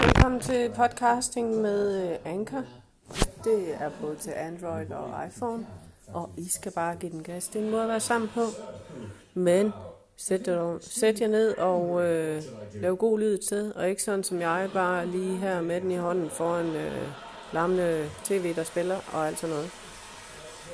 Velkommen til podcasting med øh, Anker. Anchor. Det er både til Android og iPhone. Og I skal bare give den gas. Det er en måde at være sammen på. Men sæt jer, sæt jer ned og øh, lav god lyd et sted. Og ikke sådan som jeg, bare lige her med den i hånden foran øh, lammende tv, der spiller og alt sådan noget.